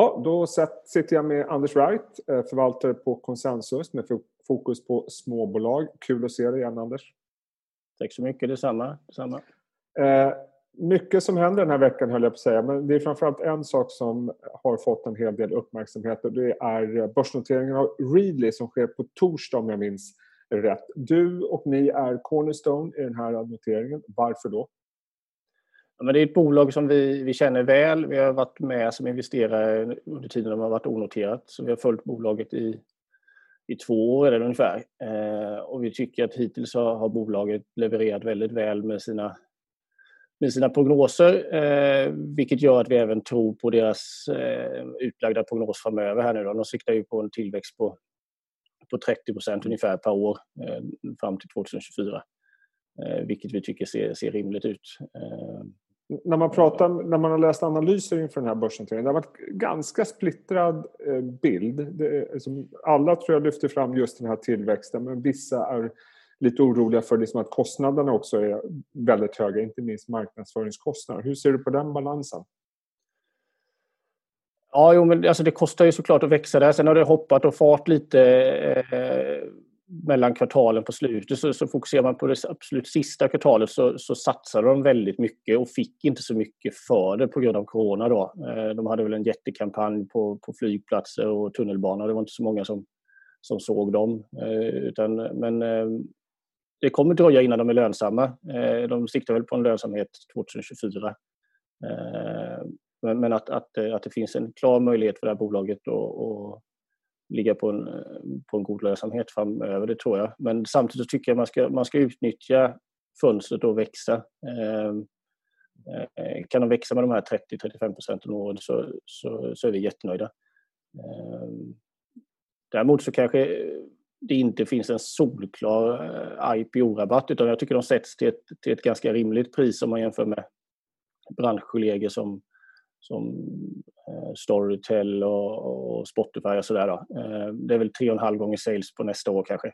Ja, då sitter jag med Anders Wright, eh, förvaltare på Consensus med fokus på småbolag. Kul att se dig igen Anders. Tack så mycket, detsamma. detsamma. Eh, mycket som händer den här veckan höll jag på att säga, men det är framförallt en sak som har fått en hel del uppmärksamhet och det är börsnoteringen av Readly som sker på torsdag om jag minns rätt. Du och ni är Cornerstone i den här noteringen. Varför då? Ja, men det är ett bolag som vi, vi känner väl. Vi har varit med som investerare under tiden de har varit onoterat. Så vi har följt bolaget i, i två år eller ungefär. Eh, och vi tycker att hittills har, har bolaget levererat väldigt väl med sina med sina prognoser, eh, vilket gör att vi även tror på deras eh, utlagda prognos framöver. Här nu då. De siktar ju på en tillväxt på, på 30 procent ungefär per år eh, fram till 2024, eh, vilket vi tycker ser, ser rimligt ut. Eh, när man, pratar, när man har läst analyser inför den här börsnoteringen, det har varit ganska splittrad eh, bild. Det, alltså, alla tror jag lyfter fram just den här tillväxten, men vissa är lite oroliga för liksom att kostnaderna också är väldigt höga, inte minst marknadsföringskostnader. Hur ser du på den balansen? Ja, jo, men alltså det kostar ju såklart att växa där. Sen har det hoppat och fart lite eh, mellan kvartalen på slutet. Så, så fokuserar man på det absolut sista kvartalet så, så satsade de väldigt mycket och fick inte så mycket för det på grund av corona. Då. Eh, de hade väl en jättekampanj på, på flygplatser och tunnelbanor. Det var inte så många som, som såg dem. Eh, utan, men eh, det kommer dröja innan de är lönsamma. De siktar väl på en lönsamhet 2024. Men, men att, att, att det finns en klar möjlighet för det här bolaget att ligga på en, eh, på en god lönsamhet framöver, det tror jag. Men samtidigt tycker jag man ska, man ska utnyttja fönstret och växa. Ehm, eh, kan de växa med de här 30-35 procenten om året så, så, så är vi jättenöjda. Ehm, däremot så kanske det inte finns en solklar eh, IPO-rabatt utan jag tycker de sätts till ett, till ett ganska rimligt pris om man jämför med branschkollegor som, som Eh, Storytel och, och Spotify och sådär. Eh, det är väl tre och en halv gånger sales på nästa år kanske.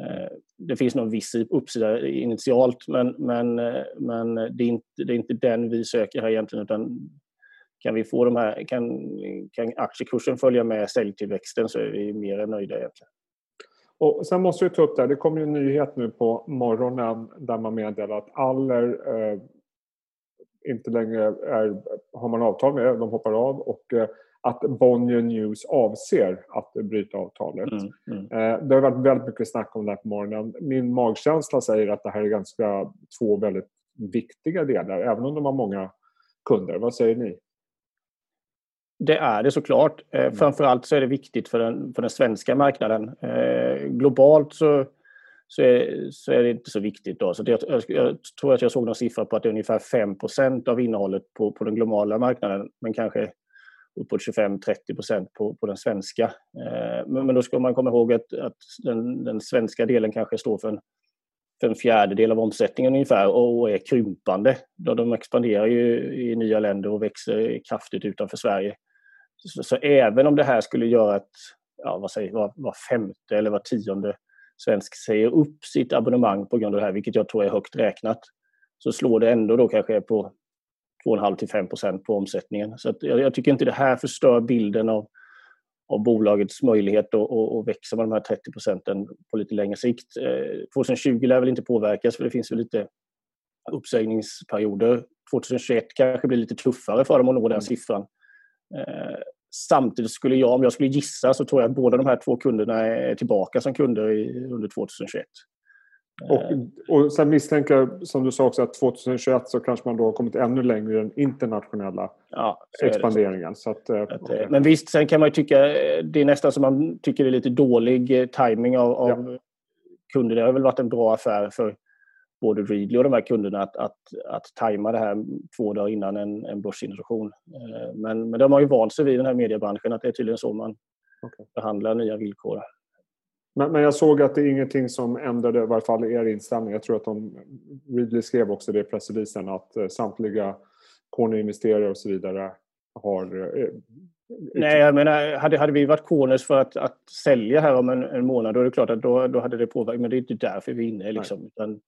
Eh, det finns någon viss uppsida initialt men, men, eh, men det, är inte, det är inte den vi söker här egentligen utan kan vi få de här, kan, kan aktiekursen följa med säljtillväxten så är vi mer än nöjda egentligen. Och sen måste vi ta upp det här, det kom ju en nyhet nu på morgonen där man meddelar att Aller eh, inte längre är, har man avtal med, de hoppar av och eh, att Bonnier News avser att bryta avtalet. Mm, mm. Eh, det har varit väldigt mycket snack om det här på morgonen. Min magkänsla säger att det här är ganska två väldigt viktiga delar, även om de har många kunder. Vad säger ni? Det är det såklart. Eh, mm. Framförallt så är det viktigt för den, för den svenska marknaden. Globalt så, så, är, så är det inte så viktigt. Då. Så det, jag, jag, tror att jag såg någon siffra på att det är ungefär 5% av innehållet på, på den globala marknaden men kanske uppåt 25-30 på, på den svenska. Eh, men, men, då ska man komma ihåg att, att den, den svenska delen kanske står för en, för en fjärdedel av omsättningen ungefär och är krympande. Då de expanderar ju i nya länder och växer kraftigt utanför Sverige. Så, så, även om det här skulle göra att ja, vad säger, var, var femte eller var tionde svensk säger upp sitt abonnemang på grund av det här, vilket jag tror är högt räknat, så slår det ändå då kanske på 2,5-5% på omsättningen. Så jag, jag, tycker inte det här förstör bilden av, av bolagets möjlighet att, att, att växa med de här 30 procenten på lite längre sikt. Eh, 2020 lär väl inte påverkas för det finns väl lite uppsägningsperioder. 2021 kanske blir lite tuffare för dem att nå den mm. siffran. Eh, samtidigt skulle jag, om jag skulle gissa, så tror jag att båda de här två kunderna är tillbaka som kunder i, under 2021. Och, och sen misstänker jag, som du sa också, att 2021 så kanske man då har kommit ännu längre i den internationella ja, expanderingen. Så att, att, okay. Men visst, sen kan man ju tycka, det är nästan som man tycker det är lite dålig eh, timing av, av ja. kunder. Det har väl varit en bra affär för både Readly och de här kunderna att, att, att tajma det här två dagar innan en, en börsintroduktion. Eh, men, men de har ju vant sig vid den här mediebranschen att det är tydligen så man okay. behandlar nya villkor. Men, men, jag såg att det är ingenting som ändrade i varje fall er inställning. Jag tror att de, Readly skrev också det i pressreleasen att eh, samtliga Corner-investerare och så vidare har eh, Nej, jag menar, hade, hade vi varit Corners för att, att sälja här om en, en månad, då är det klart att då, då hade det påverkat. Men det är inte därför vi är inne. Liksom, utan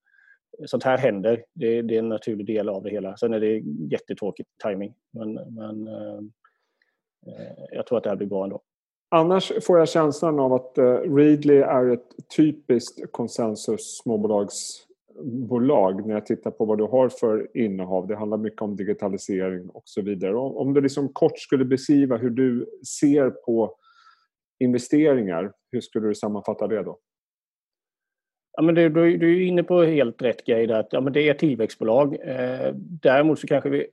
sånt här händer. Det, det, är en naturlig del av det hela. Sen är det jättetråkig timing. Men, men, eh, eh, jag tror att det här blir bra ändå. Annars får jag känslan av att eh, Readly är ett typiskt konsensus småbolagsbolag när jag tittar på vad du har för innehav. Det handlar mycket om digitalisering och så vidare. Om du liksom kort skulle beskriva hur du ser på investeringar, hur skulle du sammanfatta det då? Ja, men du, du, du är inne på helt rätt grej där. Att, ja, men det är tillväxtbolag. Eh, däremot så kanske vi,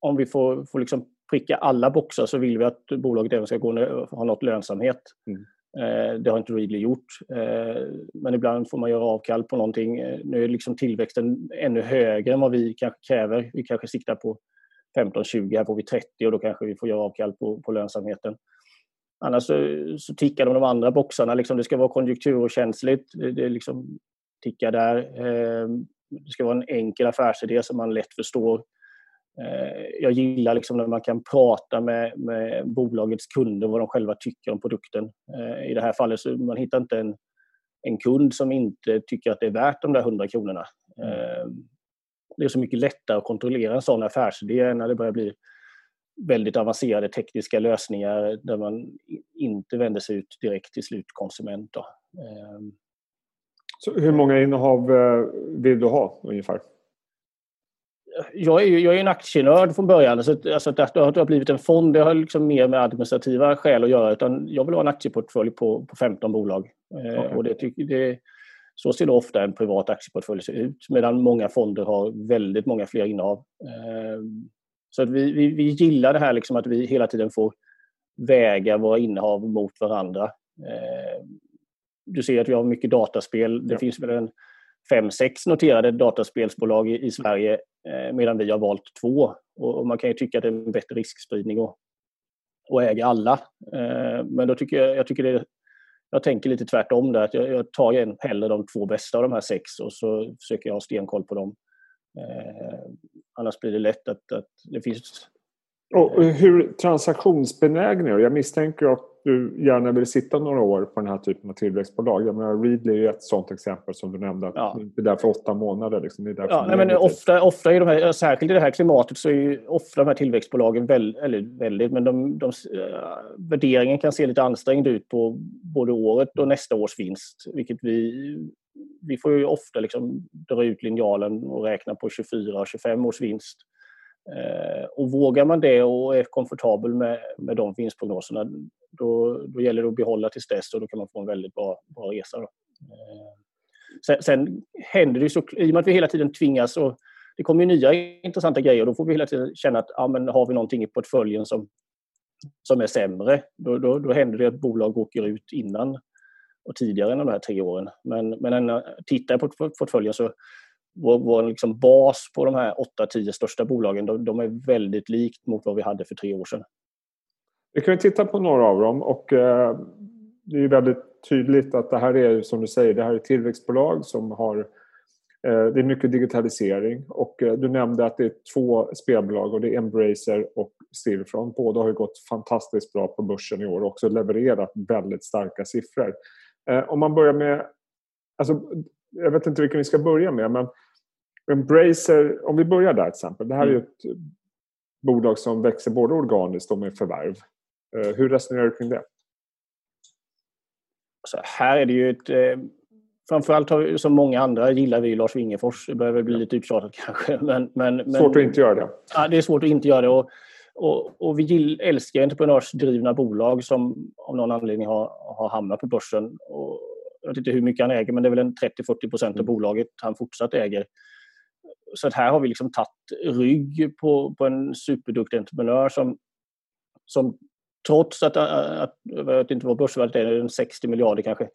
om vi får, får liksom pricka alla boxar så vill vi att bolaget även ska gå, ha något lönsamhet. Mm. Eh, det har inte Readly gjort. Eh, men ibland får man göra avkall på någonting. Eh, nu är liksom tillväxten ännu högre än vad vi kanske kräver. Vi kanske siktar på 15-20, här får vi 30 och då kanske vi får göra avkall på, på lönsamheten. Annars så, så tickar de de andra boxarna. Liksom det ska vara konjunkturkänsligt. Det, det liksom tickar där. Eh, det ska vara en enkel affärsidé som man lätt förstår. Eh, jag gillar liksom när man kan prata med, med bolagets kunder vad de själva tycker om produkten. Eh, I det här fallet så man hittar inte en, en kund som inte tycker att det är värt de där 100 kronorna. Mm. Det är så mycket lättare att kontrollera en sån affärsidé när det börjar bli väldigt avancerade tekniska lösningar där man inte vänder sig ut direkt till slutkonsument. Då. Ehm. Så hur många innehav eh, vill du ha ungefär? Jag är ju jag är en aktienörd från början. Så alltså, att det har blivit en fond det har liksom mer med administrativa skäl att göra. Utan jag vill ha en aktieportfölj på, på 15 bolag. Okay. Eh, och det, det, så ser ofta en privat aktieportfölj ut. Medan många fonder har väldigt många fler innehav. Så att vi, vi, vi gillar det här liksom att vi hela tiden får väga våra innehav mot varandra. Eh, du ser att vi har mycket dataspel. Det ja. finns väl en fem, sex noterade dataspelsbolag i, i Sverige eh, medan vi har valt två. Och, och, man kan ju tycka att det är en bättre riskspridning att, att äga alla. Eh, men då tycker jag, jag tycker det jag tänker lite tvärtom där. Att jag, jag tar igen hellre de två bästa av de här sex och så försöker jag ha stenkoll på dem. Eh, annars blir det lätt att, att det finns... Och hur transaktionsbenägna är Jag misstänker att du gärna vill sitta några år på den här typen av tillväxtbolag. Jag menar, Readly är ett sånt exempel som du nämnde. Att ja. Det är där för åtta månader. Liksom. Det är ja, nej, men ofta, ofta är de här, särskilt i det här klimatet så är ofta de här tillväxtbolagen väl, eller väldigt, men de, de, uh, värderingen kan se lite ansträngd ut på både året och nästa års vinst. Vilket vi vi får ju ofta liksom dra ut linjalen och räkna på 24 och 25 års vinst. Eh, och vågar man det och är komfortabel med, med de vinstprognoserna då, då gäller det att behålla tills dess och då kan man få en väldigt bra, bra resa. Då. Eh, sen, sen händer det ju så, i och med att vi hela tiden tvingas och det kommer ju nya intressanta grejer och då får vi hela tiden känna att ja, men har vi någonting i portföljen som, som är sämre, då, då, då händer det att bolag åker ut innan och tidigare än de här tre åren. Men, men tittar jag på portföljen så vår, vår liksom bas på de här 8-10 största bolagen de, de, är väldigt likt mot vad vi hade för tre år sedan. Vi kan titta på några av dem och eh, det är väldigt tydligt att det här är som du säger, det här är tillväxtbolag som har eh, det är mycket digitalisering och eh, du nämnde att det är två spelbolag och det är Embracer och Stillfront. Båda har gått fantastiskt bra på börsen i år och också levererat väldigt starka siffror. Eh, om man börjar med... Alltså, jag vet inte vilken vi ska börja med, men Embracer, om vi börjar där till exempel. Det här är ju mm. ett bolag som växer både organiskt och med förvärv. Eh, hur resonerar du kring det? Så här är det ju ett... Eh, framförallt har vi, som många andra gillar vi Lars Wingefors. Det börjar väl bli lite uttjatat kanske. Men, men, men, svårt att inte göra det. Ja, det är svårt att inte göra det. Och, och, och vi älskar entreprenörsdrivna bolag som av någon anledning har, har hamnat på börsen. Och jag vet inte hur mycket han äger, men det är väl en 30-40 procent av mm. bolaget han fortsatt äger. Så att här har vi liksom tagit rygg på, på en superduktig entreprenör som, som trots att, att jag vet inte vad börsvärdet är, 60 miljarder kanske,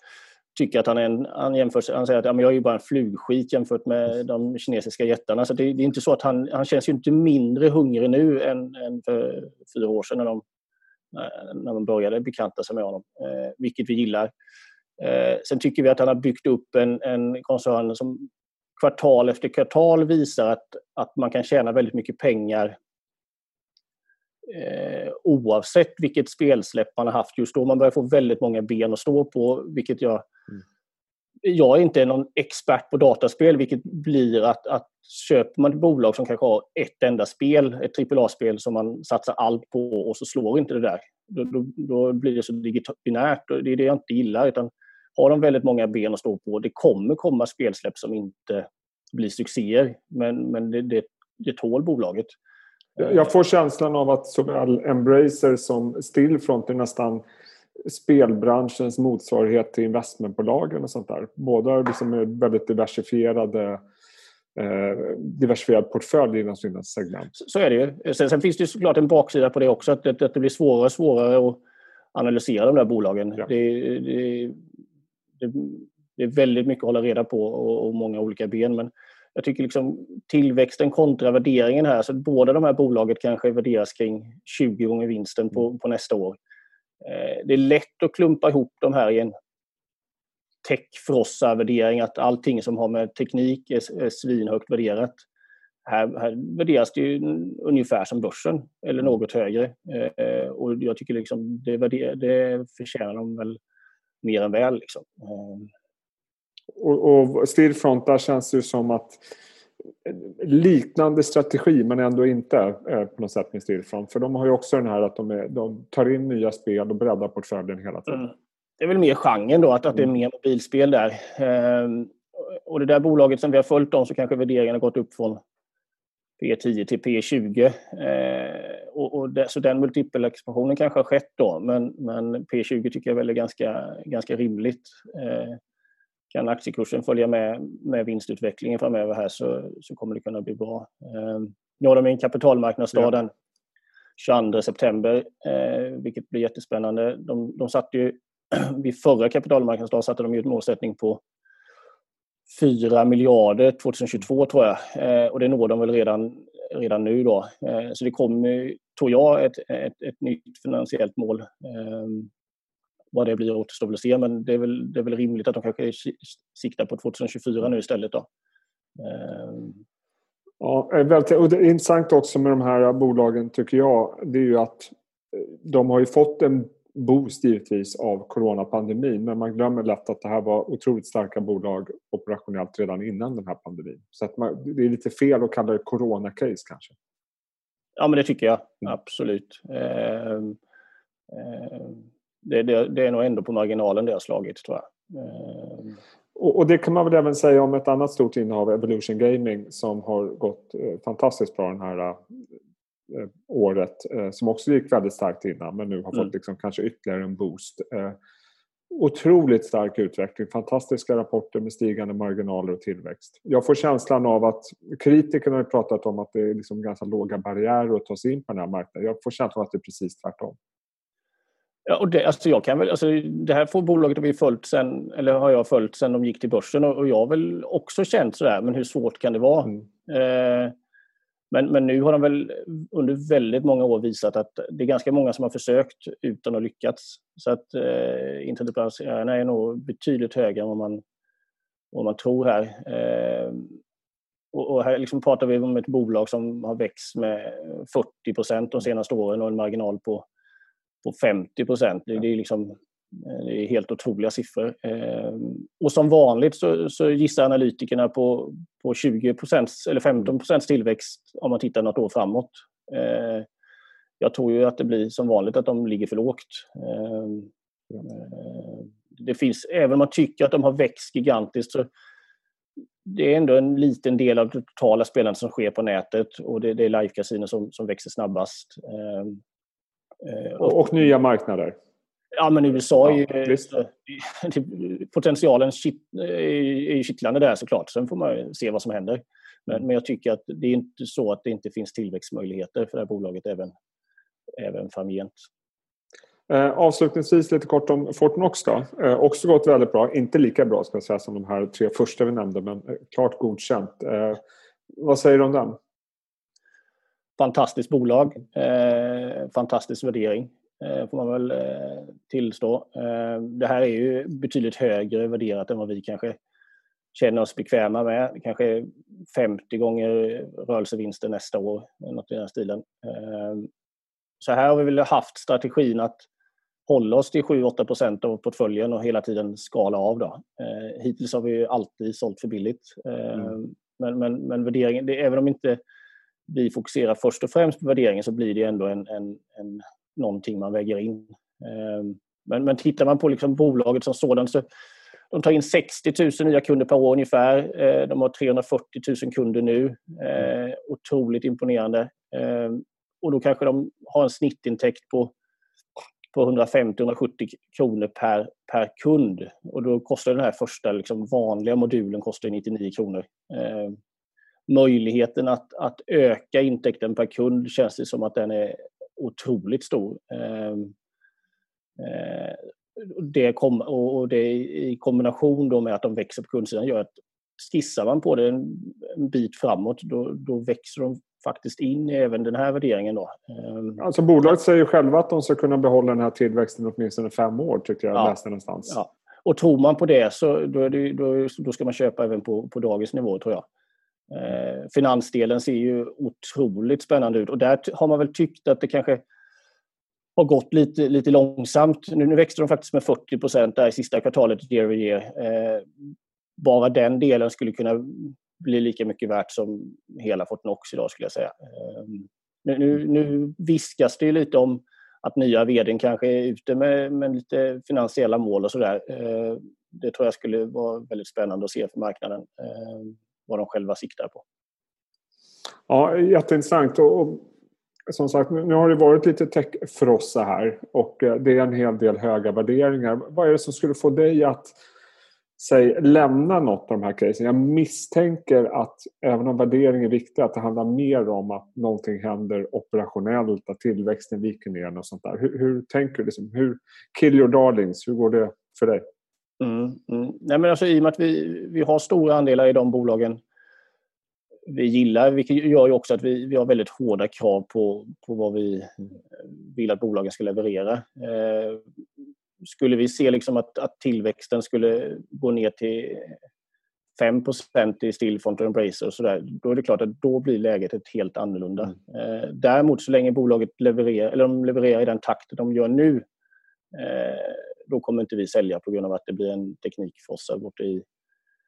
tycker att han är en, han, jämför, han säger att ja, men jag är bara en flugskit jämfört med de kinesiska jättarna. Så det, det är inte så att han, han känns ju inte mindre hungrig nu än, än för fyra år sedan när de, Eh, när man började bekanta sig med honom, eh, vilket vi gillar. Eh, sen tycker vi att han har byggt upp en, en koncern som kvartal efter kvartal visar att, att man kan tjäna väldigt mycket pengar eh, oavsett vilket spelsläpp man har haft just då. Man börjar få väldigt många ben att stå på, vilket jag mm jag är inte någon expert på dataspel vilket blir att, att köper man ett bolag som kanske har ett enda spel, ett AAA-spel som man satsar allt på och så slår inte det där. Då, då, då blir det så binärt det är det jag inte gillar. Utan har de väldigt många ben att stå på, det kommer komma spelsläpp som inte blir succéer. Men, men det, det, det tål bolaget. Jag får känslan av att såväl Embracer som Stillfront är nästan spelbranschens motsvarighet till investmentbolagen och sånt där. Båda liksom är väldigt diversifierade eh, diversifierad portfölj inom sina segment. Så är det ju. Sen, sen, finns det såklart en baksida på det också, att, att det blir svårare och svårare att analysera de där bolagen. Ja. Det, det, det, det, är väldigt mycket att hålla reda på och, och många olika ben. Men jag tycker liksom tillväxten kontra värderingen här, så båda de här bolagen kanske värderas kring 20 gånger vinsten på, på nästa år. Eh, det är lätt att klumpa ihop de här i en tech-frossa-värdering, att allting som har med teknik är, är svinhögt värderat. Här, här värderas det ju ungefär som börsen, eller mm. något högre. Eh, och jag tycker liksom det, värder, det förtjänar de väl mer än väl. Liksom. Eh. Och, och Stillfront, där känns det som att liknande strategi men ändå inte eh, på något sätt med Stillfront. För de har ju också den här att de, är, de tar in nya spel och breddar portföljen hela tiden. Mm. Det är väl mer genren då, att, att det är mm. mer mobilspel där. Ehm, och det där bolaget som vi har följt dem så kanske värderingen har gått upp från P10 till P20. Eh, och, och det, så den multipelexpansionen kanske har skett då, men, men P20 tycker jag väl är ganska, ganska rimligt. Eh, kan aktiekursen följa med, med vinstutvecklingen framöver här så, så kommer det kunna bli bra. Eh, nu har de en kapitalmarknadsdag den 22 september, eh, vilket blir jättespännande. De, de satte ju, vid förra kapitalmarknadsdagen satte de ju en målsättning på 4 miljarder 2022 tror jag. Eh, och det når de väl redan, redan nu då. Eh, så det kommer, tror jag, ett, ett, ett nytt finansiellt mål. Ehm, Eh, vad det blir återstår väl att se, men det är, väl, det är väl rimligt att de kanske siktar på 2024 nu istället. Då. Ja, och det är intressant också med de här bolagen tycker jag, det är ju att de har ju fått en boost givetvis av coronapandemin men man glömmer lätt att det här var otroligt starka bolag operationellt redan innan den här pandemin. Så att man, det är lite fel att kalla det corona-case kanske. Ja men det tycker jag mm. absolut. Eh, eh, det, det, det, är nog ändå på marginalen det har slagit tror jag. Eh. Och, det kan man väl även säga om ett annat stort innehav, Evolution Gaming som har gått eh, fantastiskt bra den här Eh, året eh, som också gick väldigt starkt innan men nu har mm. fått liksom kanske ytterligare en boost. Otroligt stark utveckling, fantastiska rapporter med stigande marginaler och tillväxt. Jag får känslan av att kritikerna har pratat om att det är liksom ganska låga barriärer att ta sig in på den här marknaden. Jag får känslan av att det är precis tvärtom. Ja, och det, alltså jag kan väl, alltså det här får bolaget har vi följt sen, eller har jag följt sen de gick till börsen och, och jag har väl också känt sådär, men hur svårt kan det vara? Mm. Eh, men, men nu har de väl under väldigt många år visat att det är ganska många som har försökt utan att lyckats. Så att eh, internetbaserarna är nog betydligt högre än vad man, vad man tror här. Eh, och, och, här liksom pratar vi om ett bolag som har växt med 40 procent de senaste åren och en marginal på, på 50 procent. Det, det, är liksom Eh, det är helt otroliga siffror. Ehm, och som vanligt så, så gissar analytikerna på, på 20% eller 15% tillväxt om man tittar något år framåt. Ehm, jag tror ju att det blir som vanligt att de ligger för lågt. Eh, det finns, även om man tycker att de har växt gigantiskt så det är ändå en liten del av det totala spelandet som sker på nätet och det, det är live som, som växer snabbast. Eh, och, och nya marknader. Ja, men USA är ju... Ja, potentialen är ju kittlande där såklart. Sen får man se vad som händer. Men, men jag tycker att det är inte så att det inte finns tillväxtmöjligheter för det här bolaget även, även framgent. Eh, avslutningsvis lite kort om Fortnox då. Eh, också gått väldigt bra. Inte lika bra ska jag säga som de här tre första vi nämnde men eh, klart godkänt. Eh, vad säger du om den? Fantastiskt bolag. Eh, fantastisk värdering. Eh, får man väl eh, tillstå. Eh, det här är ju betydligt högre värderat än vad vi kanske känner oss bekväma med. Kanske 50 gånger rörelsevinster nästa år, något i den stilen. Så här har vi väl haft strategin att hålla oss till 7-8 procent av portföljen och hela tiden skala av. Då. Eh, hittills har vi alltid sålt för billigt. Eh, mm. men, men, men värderingen, det, även om inte vi fokuserar först och främst på värderingen så blir det ändå en, en, en, någonting man väger in. Ehm, men, men tittar man på liksom bolaget som sådant så de tar in 60 000 nya kunder per år ungefär. Ehm, de har 340 000 kunder nu. Ehm, otroligt imponerande. Och då kanske de har en snittintäkt på på 150-170 kronor per, per kund. Och då kostar den här första liksom, vanliga modulen kostar 99 kronor. Möjligheten att, att öka intäkten per kund känns det som att den är otroligt stor. Eh, eh, det kom, och det i kombination då med att de växer på kundsidan gör att skissar man på det en, en bit framåt då, då växer de faktiskt in i även den här värderingen. Då. Ehm, alltså bolaget säger själva att de ska kunna behålla den här tillväxten åtminstone fem år, tycker jag. Ja. läste någonstans. Ja. Och tror man på det så då, det, då, då, ska man köpa även på, på dagens nivå, tror jag. Eh, finansdelen ser ju otroligt spännande ut och där har man väl tyckt att det kanske har gått lite, lite långsamt. Nu, nu växte de faktiskt med 40 procent i sista kvartalet year over year. Eh, bara den delen skulle kunna bli lika mycket värt som hela Fortnox idag skulle jag säga. Eh, nu, nu, nu viskas det lite om att nya vdn kanske är ute med, med lite finansiella mål och sådär. Eh, det tror jag skulle vara väldigt spännande att se för marknaden ehm, vad de själva siktar på. Ja, jätteintressant. Och, som sagt, nu har det varit lite techfrossa här och eh, det är en hel del höga värderingar. Vad är det som skulle få dig att säg, lämna något av de här casen. Jag misstänker att även om värdering är viktig att det handlar mer om att någonting händer operationellt, att tillväxten viker ner och sånt där. Hur, hur tänker du? Liksom, hur, kill your darlings, hur går det för dig? Mm, mm. Nej, men alltså, I och med att vi, vi har stora andelar i de bolagen vi gillar, vilket gör ju också att vi, vi har väldigt hårda krav på, på vad vi vill att bolagen ska leverera. Eh, skulle vi se liksom att, att tillväxten skulle gå ner till 5% i Stillfront och Embracer och sådär, då är det klart att då blir läget ett helt annorlunda. Mm. Eh, däremot så länge bolaget levererar, eller de levererar i den takt de gör nu, eh, då kommer inte vi sälja på grund av att det blir en teknikfrossa borta i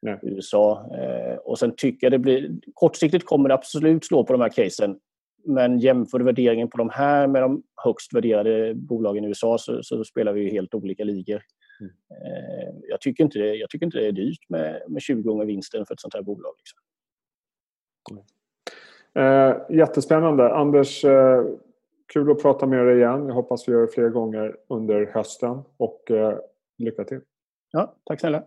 Nej. USA. Eh, och sen tycker jag det blir, kortsiktigt kommer det absolut slå på de här casen men jämför värderingen på de här med de högst värderade bolagen i USA så, så spelar vi helt olika ligor. Mm. Eh, jag, tycker inte det, jag tycker inte det är dyrt med, med 20 gånger vinsten för ett sånt här bolag. Liksom. Mm. Eh, jättespännande. Anders, eh, kul att prata med dig igen. Jag hoppas vi gör det fler gånger under hösten och eh, lycka till. Ja, tack snälla.